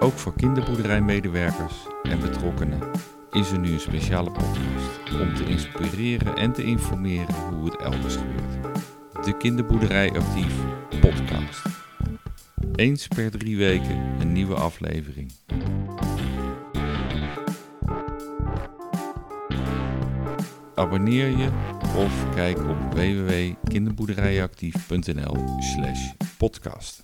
Ook voor kinderboerderijmedewerkers en betrokkenen is er nu een speciale podcast om te inspireren en te informeren hoe het elders gebeurt. De Kinderboerderij Actief podcast. Eens per drie weken een nieuwe aflevering. Abonneer je of kijk op www.kinderboerderijactief.nl/podcast.